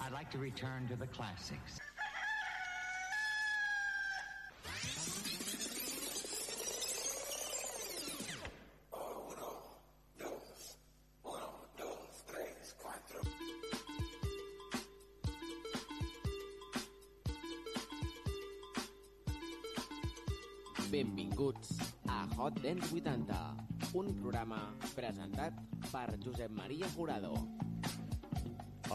I'd like to return to the classics. Benvinguts a Hot Dance 80, un programa presentat per Josep Maria Jurado.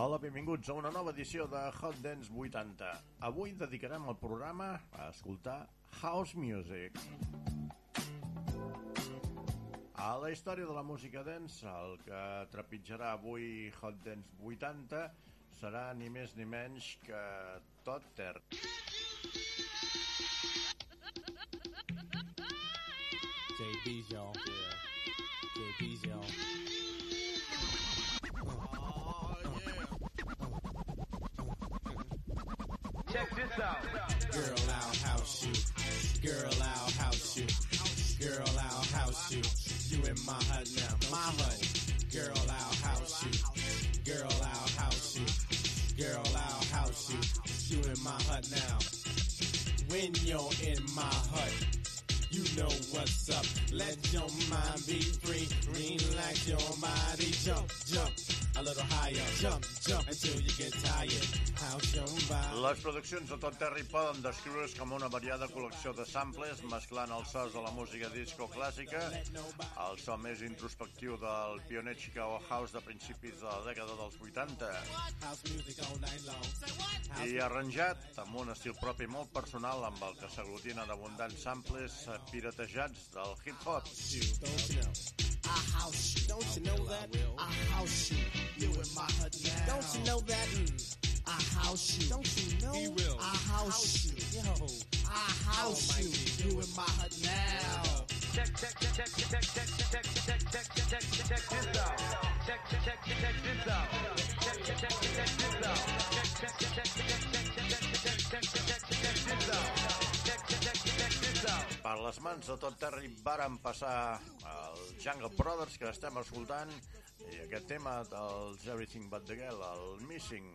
Hola, benvinguts a una nova edició de Hot Dance 80. Avui dedicarem el programa a escoltar House Music. A la història de la música dance, el que trepitjarà avui Hot Dance 80 serà ni més ni menys que Terry. JB's, y'all. Yeah. Girl, I'll house you. Girl, I'll house you. Girl, I'll house you. You in my hut now. My hut. Girl, I'll house you. Girl, I'll house you. Girl, I'll house you. You in my hut now. When you're in my hut, you know what's up. Let your mind be free. Relax your body. Jump, jump. A little higher. Jump, jump until you get tired. Your. Les produccions de Todd Terry poden descriure's com una variada col·lecció de samples mesclant els sons de la música disco clàssica, el so més introspectiu del pioner Chicago House de principis de la dècada dels 80 House music all night long. i arranjat amb un estil propi molt personal amb el que s'aglutinen abundants samples piratejats del hip-hop. Don't you know? I house you. Don't you know that? I house you. You in my hut now. Don't you know that? Mm. I house you. Don't you know? He will. I house, you. Yo. I house you. You in my hut now. check, check, check, check, check, check, check, check, check, check, check, check this out. Check, check, check, check this out. Check, check, check, check this out. Check, check, check, check, check, check, check, Per les mans de Todd Terry varen passar el Jungle Brothers que estem escoltant i aquest tema dels Everything But The Girl, el Missing.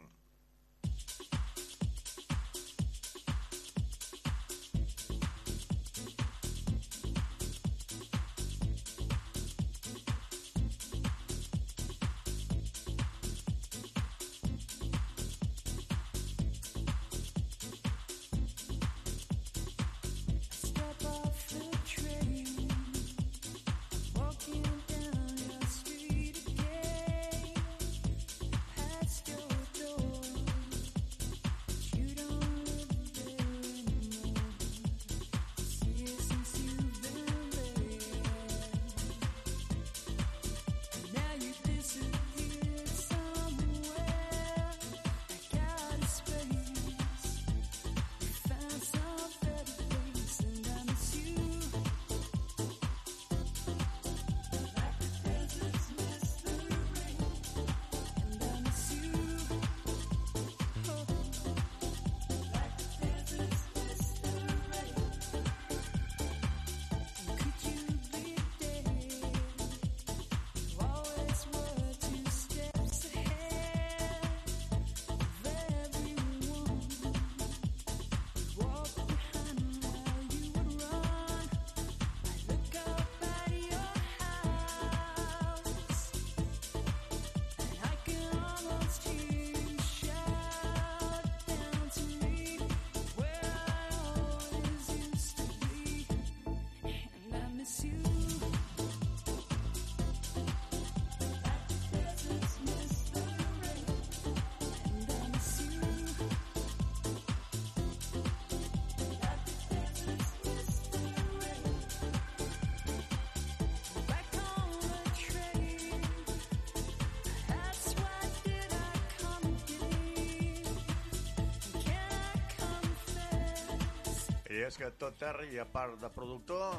I és que tot Terry, a part de productor,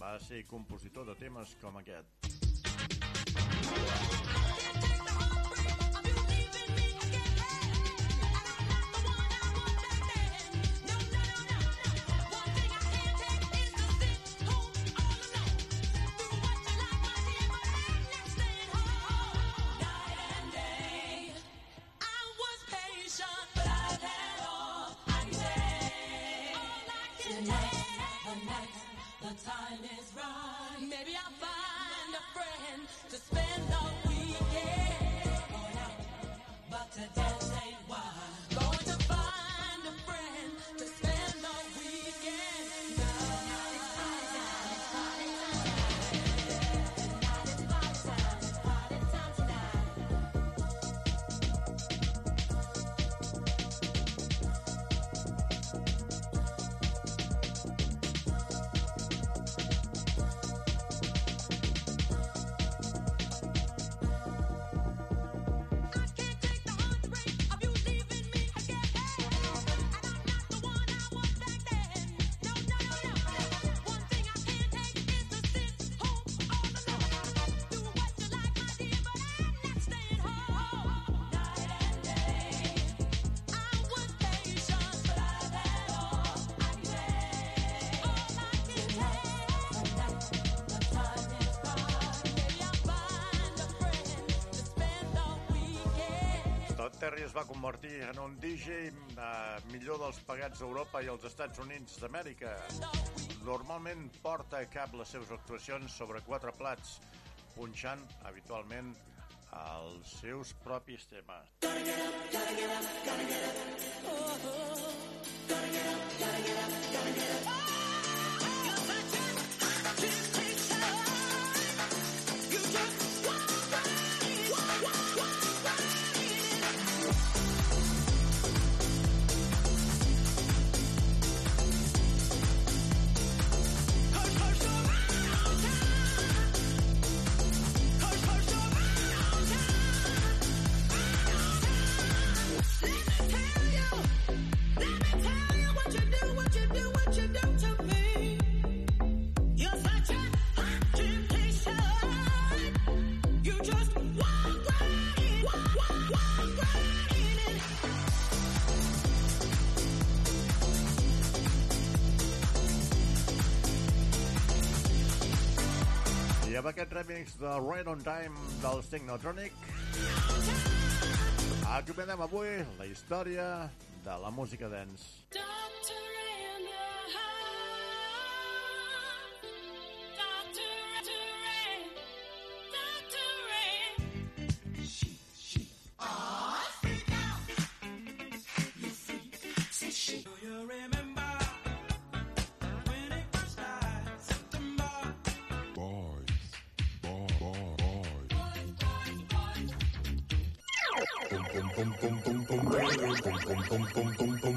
va ser compositor de temes com aquest. To spend Terry es va convertir en un DJ eh, millor dels pagats a Europa i als Estats Units d'Amèrica. Normalment porta a cap les seves actuacions sobre quatre plats, punxant habitualment els seus propis temes. I amb aquest remix de Right on Time del Technotronic acomiadem avui la història de la música dance. pum, pum, pum, pum.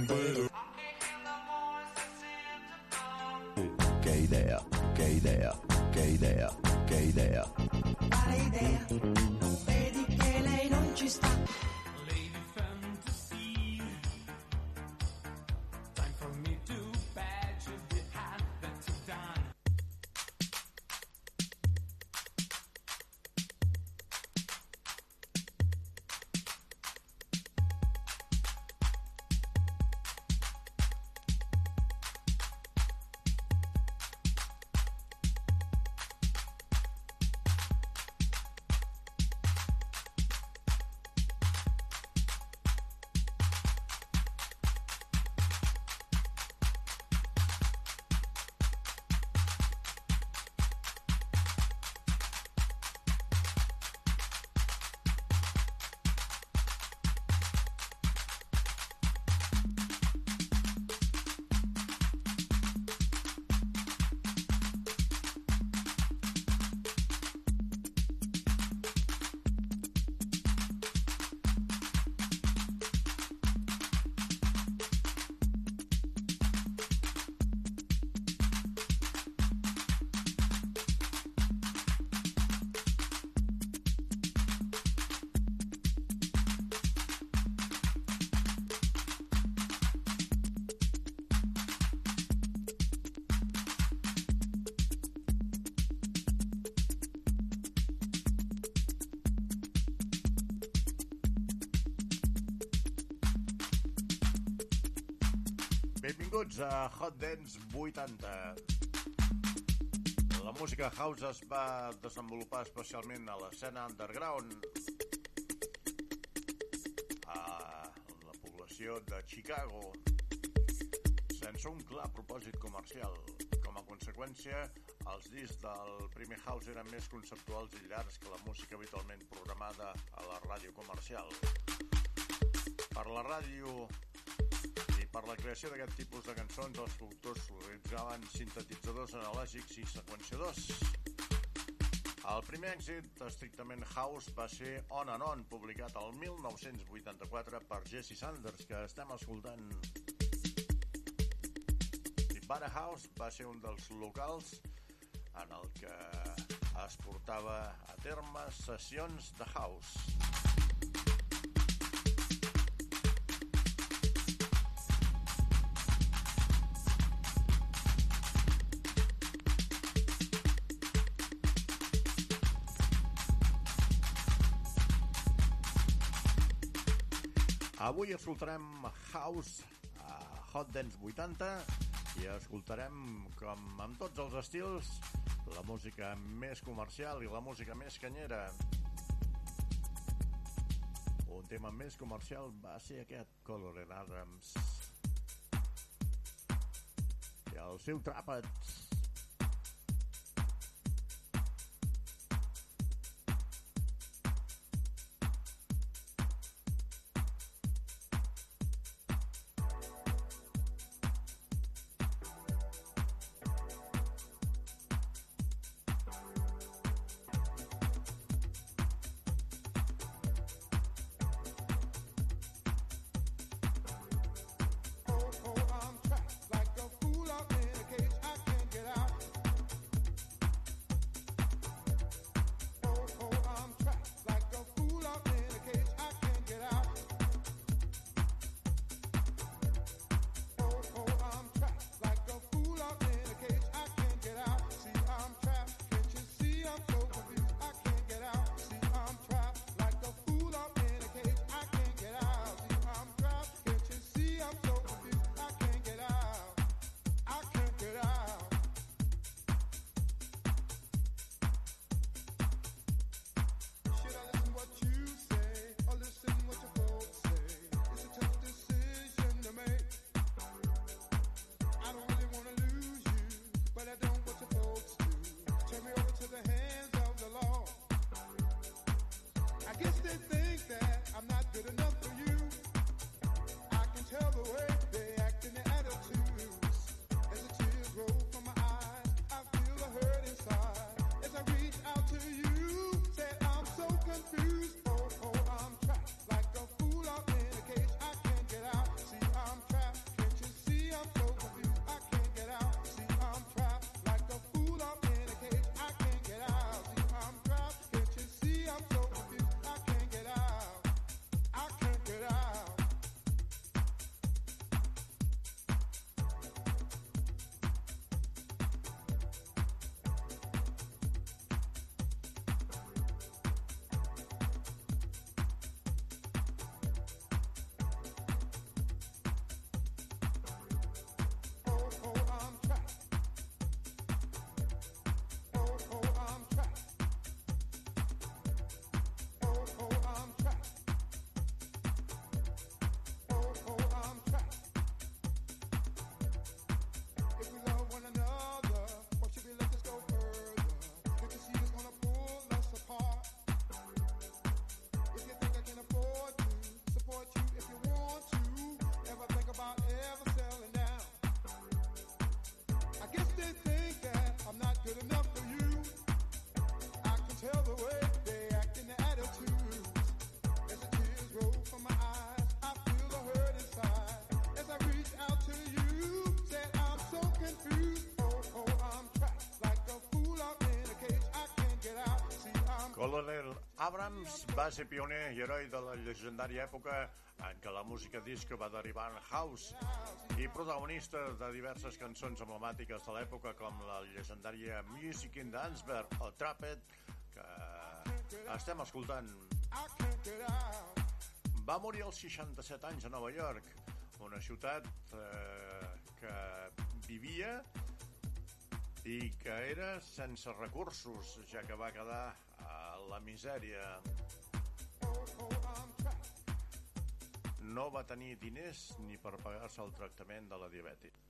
Benvinguts a Hot Dance 80. La música house es va desenvolupar especialment a l'escena underground a la població de Chicago sense un clar propòsit comercial. Com a conseqüència, els discs del primer house eren més conceptuals i llargs que la música habitualment programada a la ràdio comercial. Per la ràdio per la creació d'aquest tipus de cançons, els productors utilitzaven sintetitzadors analògics i seqüenciadors. El primer èxit estrictament house va ser On and On, publicat el 1984 per Jesse Sanders, que estem escoltant. I Bara House va ser un dels locals en el que es portava a terme sessions de house. Avui escoltarem House a Hot Dance 80 i escoltarem, com amb tots els estils, la música més comercial i la música més canyera. Un tema més comercial va ser aquest Color Adams. I el seu tràpat. Abrams va ser pioner i heroi de la llegendària època en què la música disco va derivar en house i protagonista de diverses cançons emblemàtiques de l'època com la llegendària Music in Danceberg o Trapped que estem escoltant. Va morir als 67 anys a Nova York. una ciutat eh, que vivia i que era sense recursos, ja que va quedar a la misèria. No va tenir diners ni per pagar-se el tractament de la diabetis.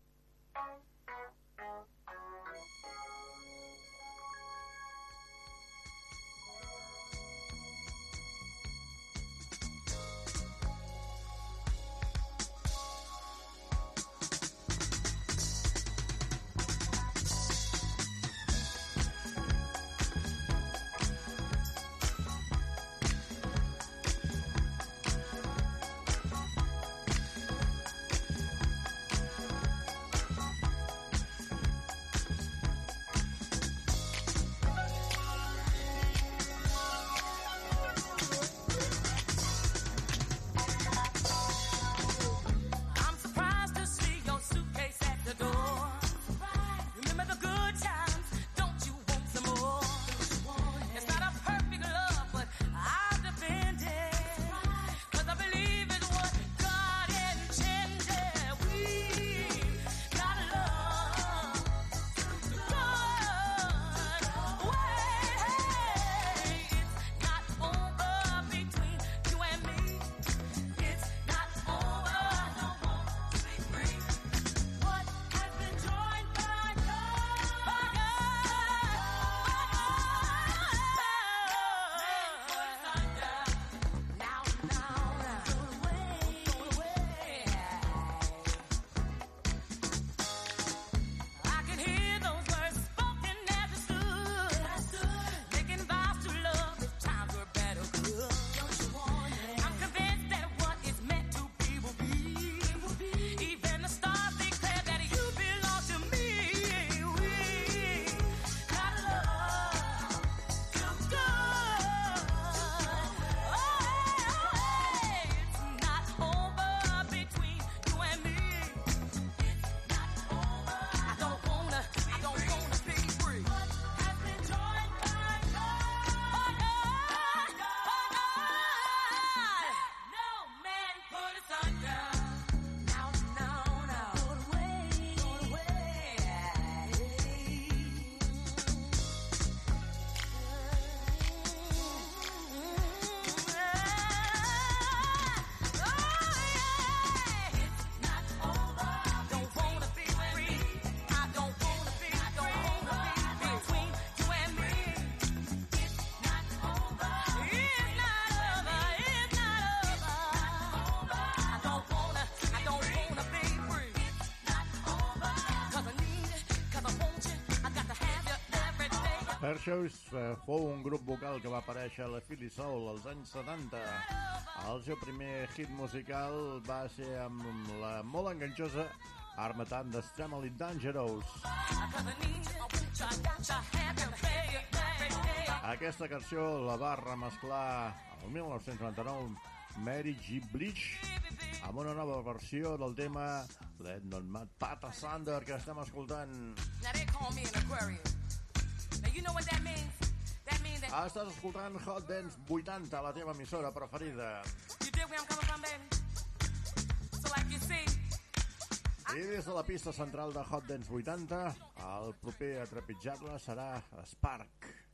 Day. Hershows eh, fou un grup vocal que va aparèixer a la Philly Soul als anys 70. El seu primer hit musical va ser amb la molt enganxosa Armatan de Extremely Dangerous. Aquesta cançó la va remesclar el 1999 Mary G. Bleach amb una nova versió del tema Let Not Mad Pata Sander que estem escoltant. Now they call me an Aquarius. You know what that means? That means that Estàs escoltant Hot Dance 80, la teva emissora preferida. you dig where I'm coming from, baby. So like you see, I des de la pista central de Hot Dance 80, el proper a trepitjar-la serà Spark.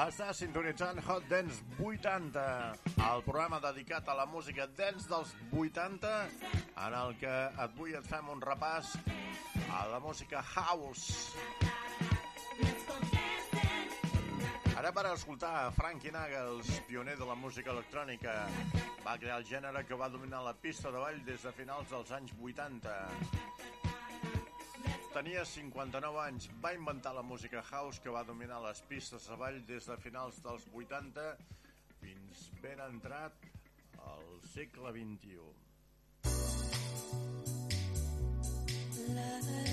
Està sintonitzant Hot Dance 80, el programa dedicat a la música dance dels 80, en el que avui et fem un repàs a la música house. Ara per escoltar Frankie Nagels, pioner de la música electrònica, va crear el gènere que va dominar la pista de ball des de finals dels anys 80. Tenia 59 anys, va inventar la música house que va dominar les pistes de ball des de finals dels 80 fins ben entrat al segle XXI. Bring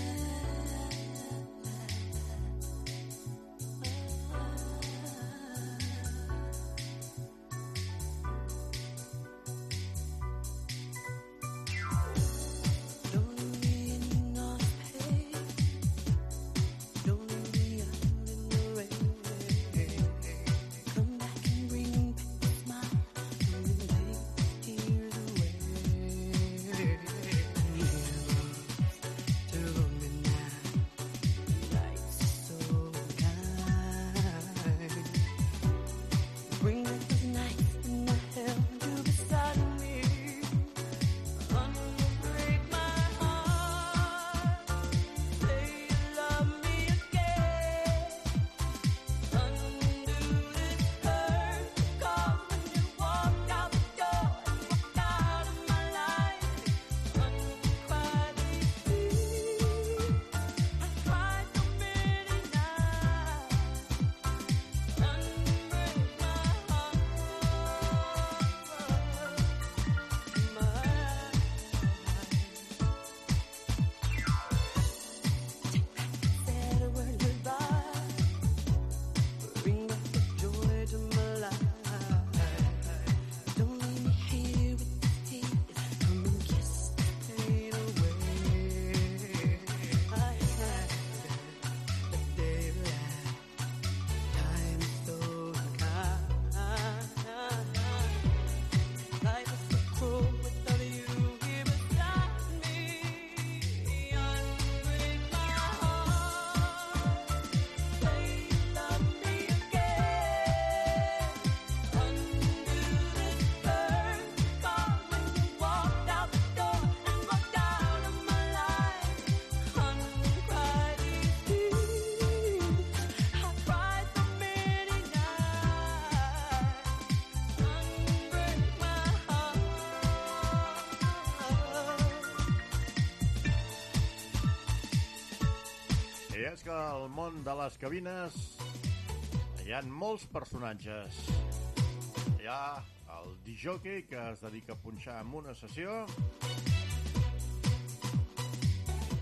És que al món de les cabines hi ha molts personatges. Hi ha el disjockey que es dedica a punxar en una sessió.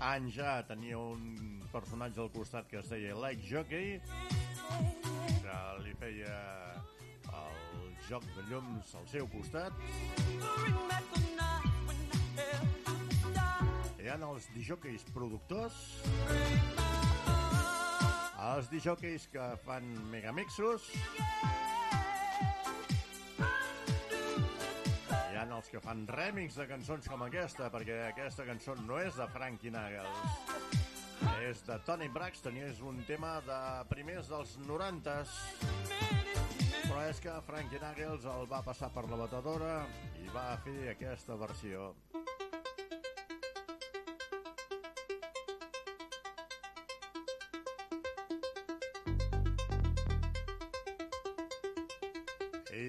Anys ja tenia un personatge al costat que es deia Like Jockey, que li feia el joc de llums al seu costat. Hi ha els disjockeys productors, els disjockeys que fan megamixos, hi ha els que fan remix de cançons com aquesta, perquè aquesta cançó no és de Frankie Nagels, és de Tony Braxton i és un tema de primers dels 90s. Però és que Frankie Nagels el va passar per la batedora i va fer aquesta versió.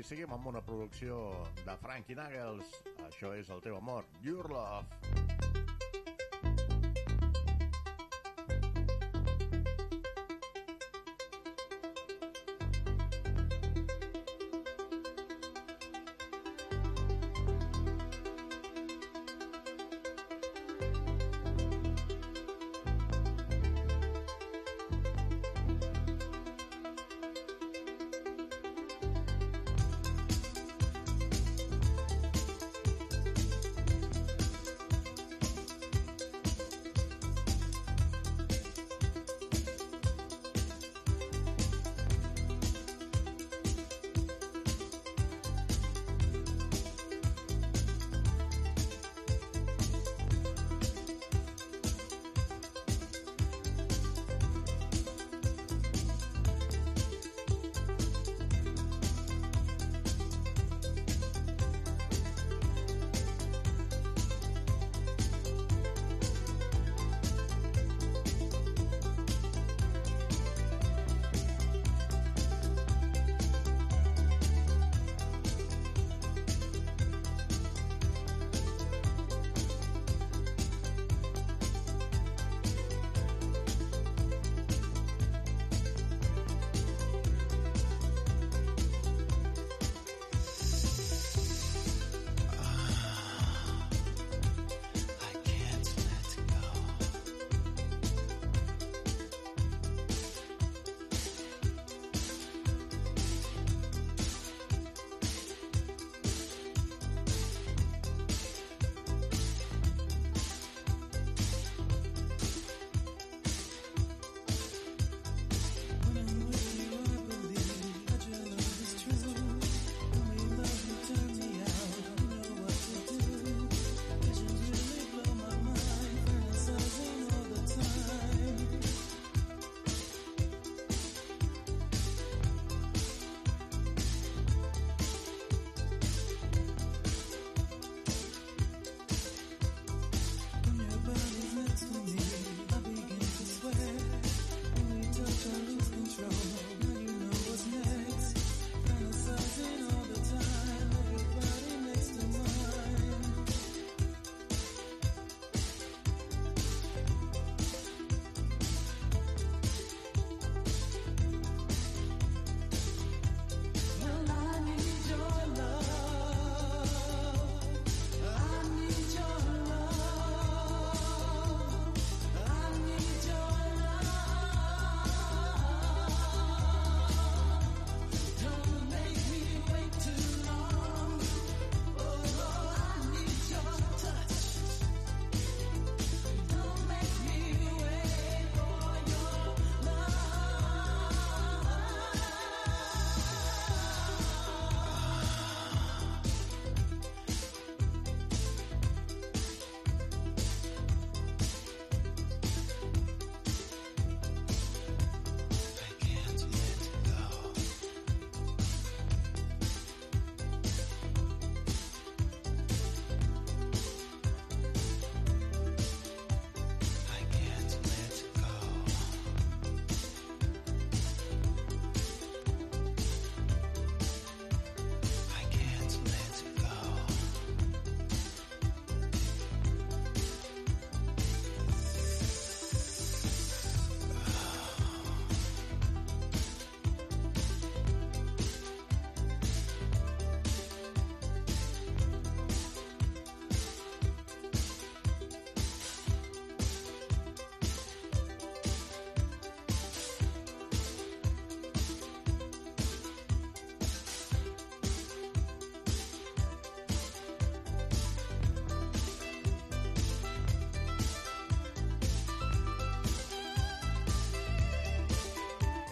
Seguim amb una producció de Frankie Nagels. Això és el teu amor, Your Love.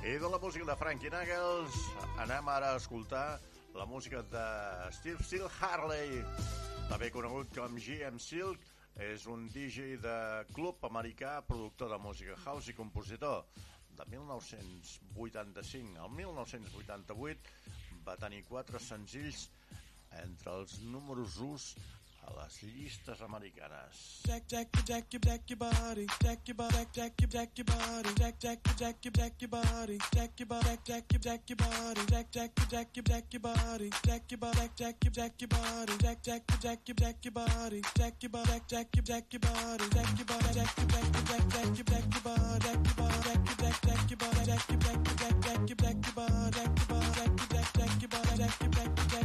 I de la música de Frankie Knuckles anem ara a escoltar la música de Steve Seal Harley, també conegut com GM Silk, és un DJ de club americà, productor de música house i compositor. De 1985 al 1988 va tenir quatre senzills entre els números 1 a les llistes americanes. Jack, jack, jack, your jack your body, jack your jack, your jack your body, jack, jack, jack your jack your body, jack your jack, your jack your body, jack, jack, jack your jack your body, jack your jack your jack your body, jack, jack, jack your jack your body, jack your jack your jack your body, jack your body, jack your jack your jack jack your jack your jack your jack your jack jack your jack your jack jack jack your jack your jack your jack your jack your jack your jack your jack your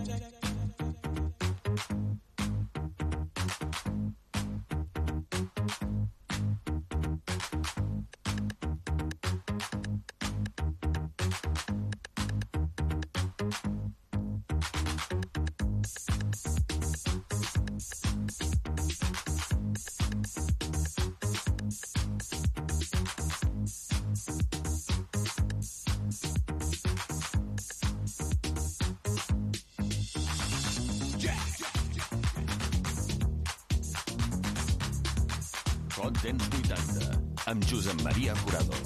Sofía Jurado.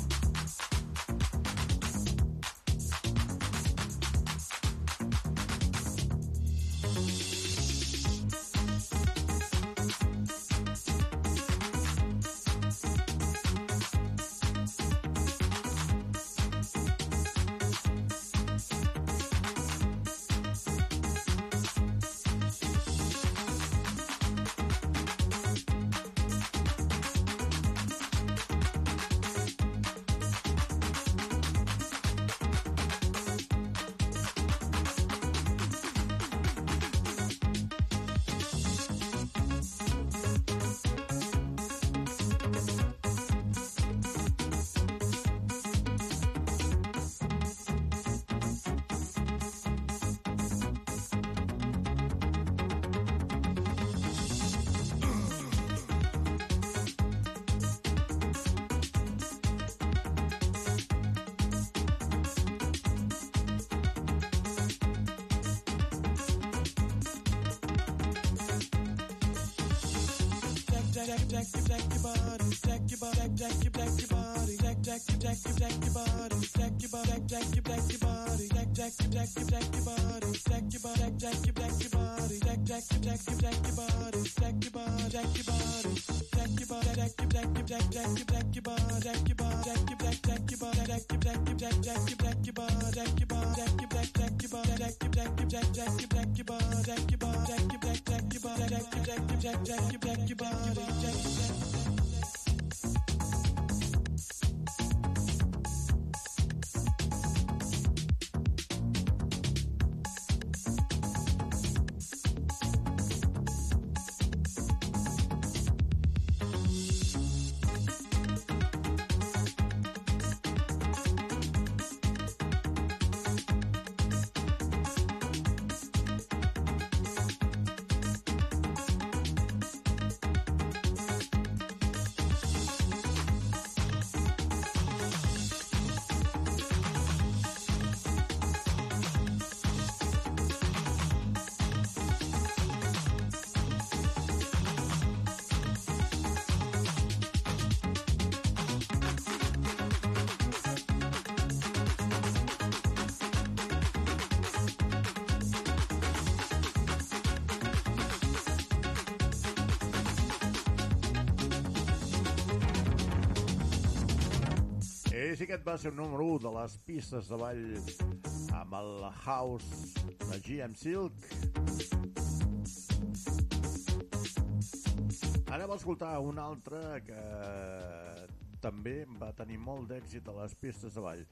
back your back your body back back your back your back your body back your back back your back your body back back your back your back your body back your back back your back your body back back your back your back your body back your body back your body back your body back your back your back back your back your body back your body back your back back your body back your back your back back your back your body back your body back your back back your body back your back your back back your back your body back your body back your back back your body back your back your back back your back your body back your back sí que aquest va ser el número 1 de les pistes de ball amb el House de GM Silk. Anem a escoltar un altre que també va tenir molt d'èxit a les pistes de ball.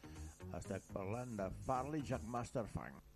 Estic parlant de Farley Jackmaster Funk.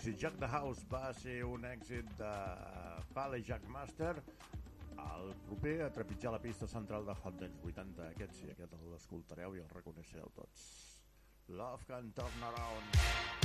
Si Jack the House va ser un èxit de Pale Jack Master, el proper a trepitjar la pista central de Hot Dance 80, aquest sí, aquest l'escoltareu i el reconeixereu tots. Love can turn around.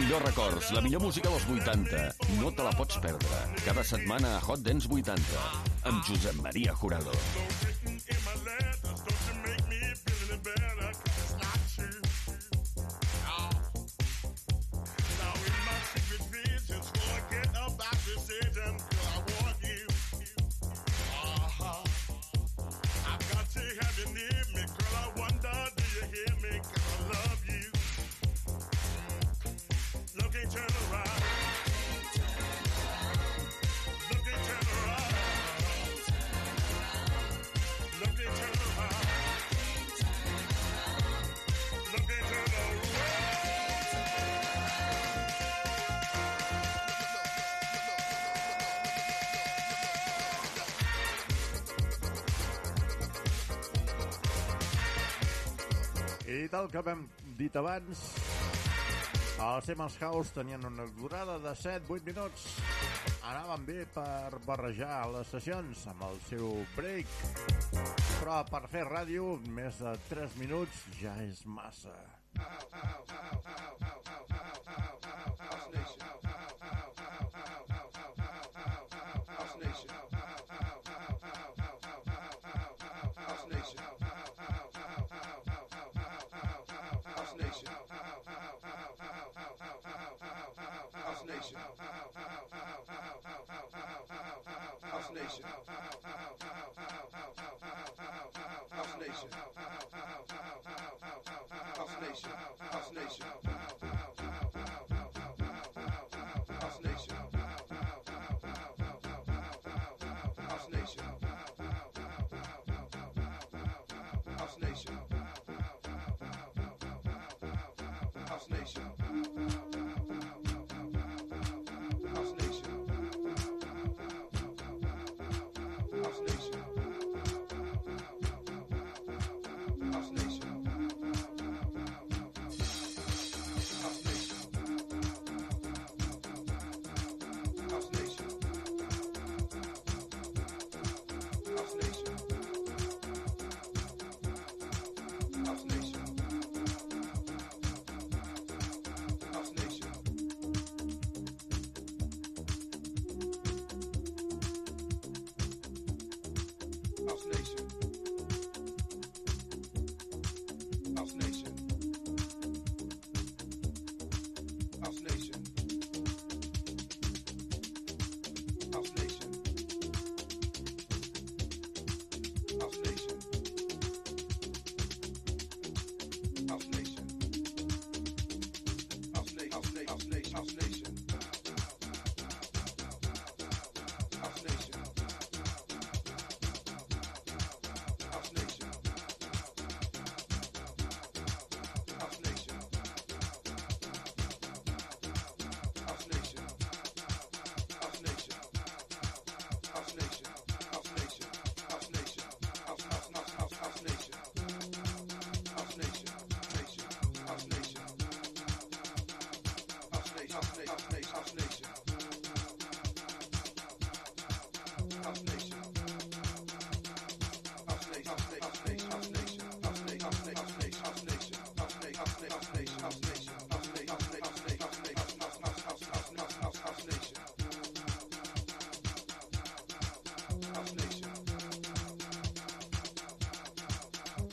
Millors records, la millor música dels 80. No te la pots perdre. Cada setmana a Hot Dance 80. Amb Josep Maria Jurado. Dit abans, els Semas House tenien una durada de 7-8 minuts. Anaven bé per barrejar les sessions amb el seu break. Però per fer ràdio, més de 3 minuts ja és massa. Nation. House Nation. House Nation. House Nation. House Nation.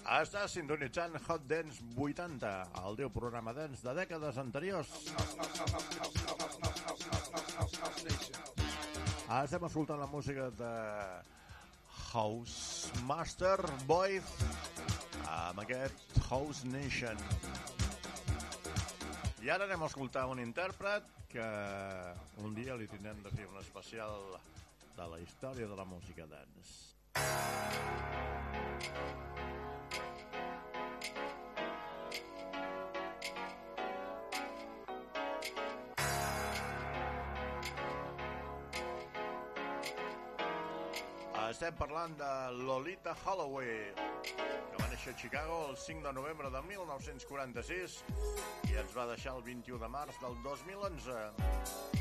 Està sintonitzant Hot Dance 80, el teu programa dance de dècades anteriors. Estem escoltant la música de House Master Boy amb aquest House Nation. I ara anem a escoltar un intèrpret que un dia li tindrem de fer un especial de la història de la música dance. Estem parlant de Lolita Holloway, que va néixer a Chicago el 5 de novembre de 1946 i ens va deixar el 21 de març del 2011.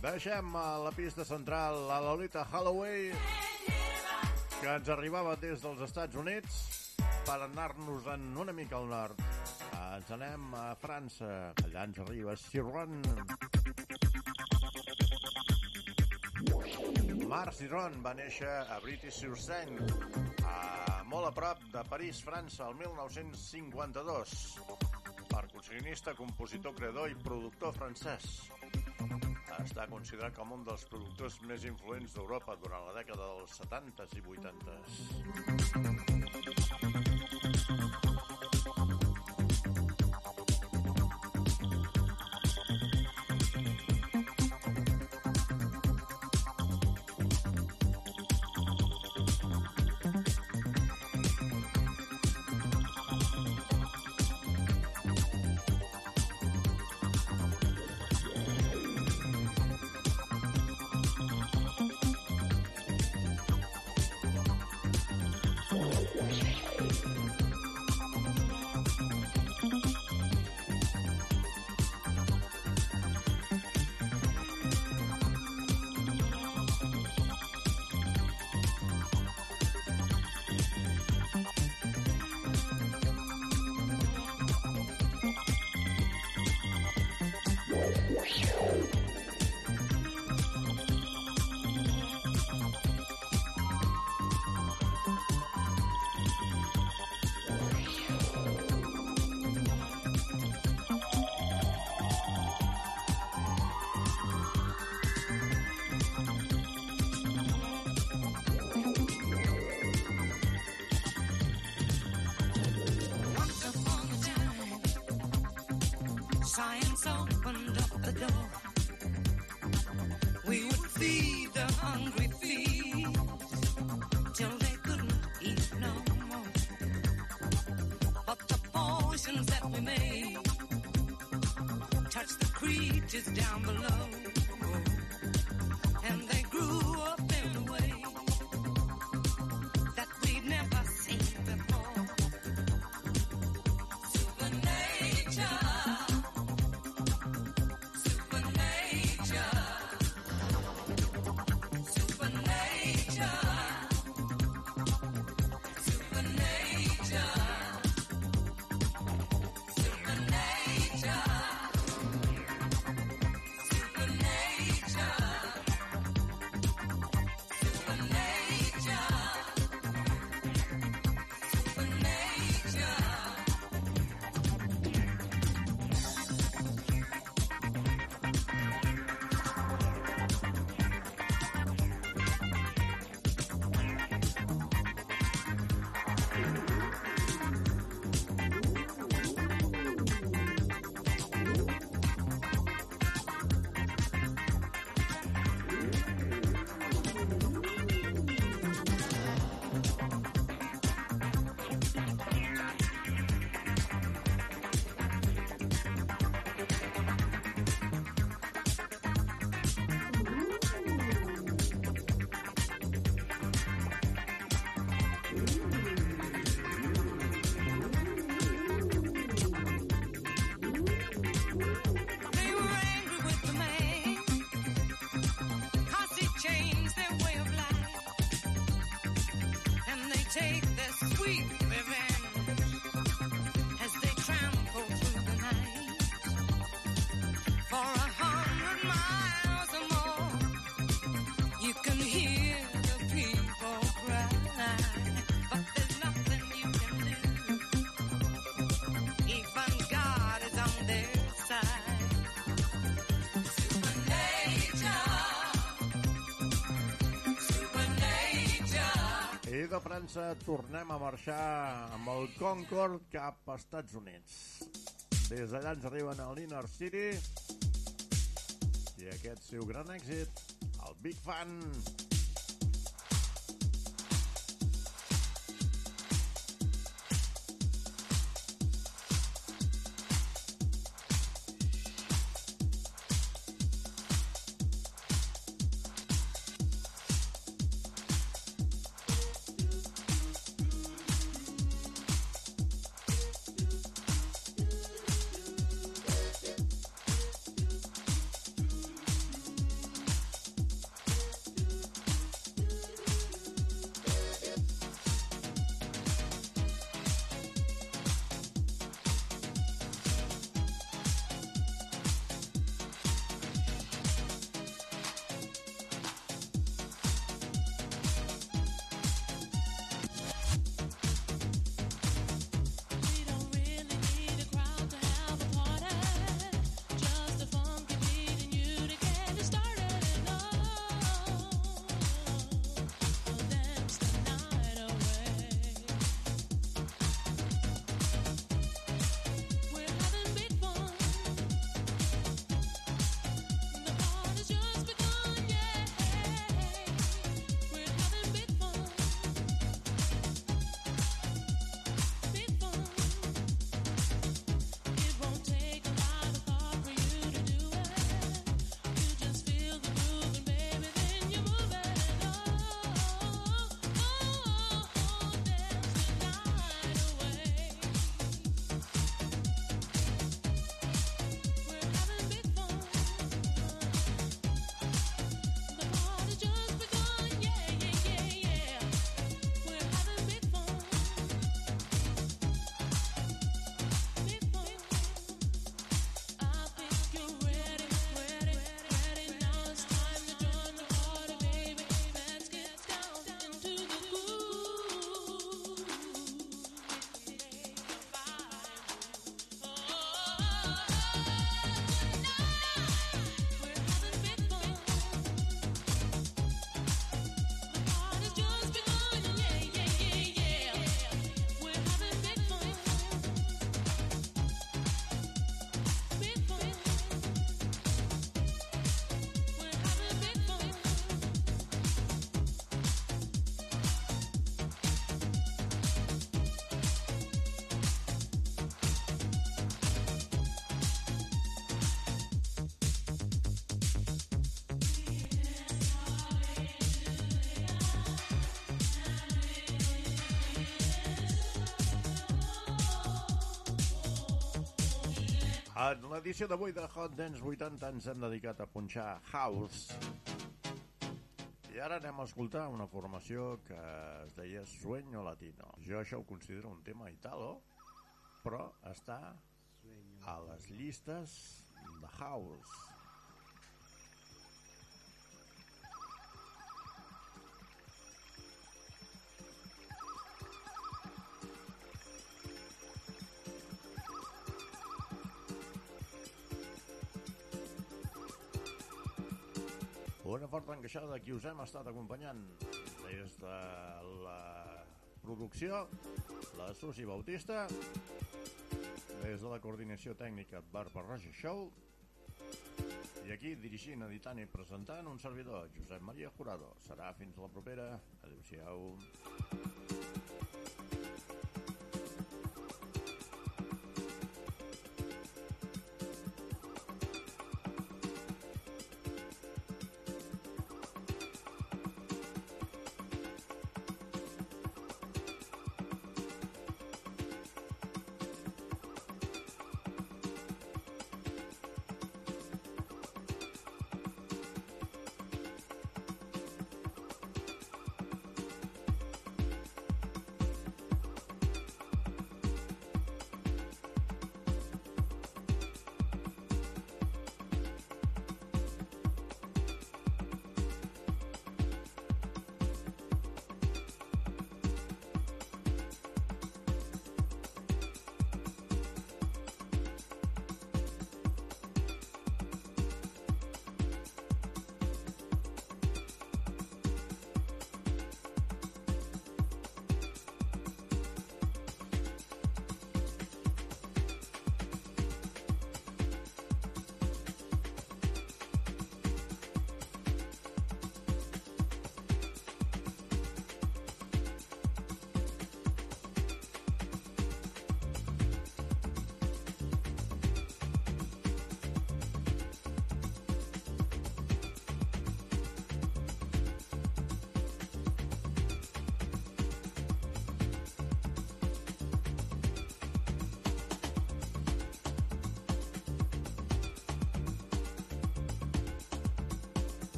Deixem a la pista central la Lolita Holloway, que ens arribava des dels Estats Units per anar-nos en una mica al nord. Ens anem a França, allà ens arriba Siron. Marc Siron va néixer a British-sur-Seine, a molt a prop de París, França, el 1952. Percussionista, compositor, creador i productor francès. Està considerat com un dels productors més influents d'Europa durant la dècada dels 70s i 80s. Creatures down below, de França tornem a marxar amb el Concorde cap als Estats Units. Des d'allà ens arriben a l'Inner City i aquest seu gran èxit, el Big Fan. En l'edició d'avui de Hot Dance 80 ens hem dedicat a punxar House. I ara anem a escoltar una formació que es deia Sueño Latino. Jo això ho considero un tema italo, però està a les llistes de House. Encaixada qui us hem estat acompanyant des de la producció, la Susi Bautista, des de la coordinació tècnica Barba Roja Show, i aquí dirigint, editant i presentant un servidor, Josep Maria Jurado. Serà fins la propera. Adéu-siau.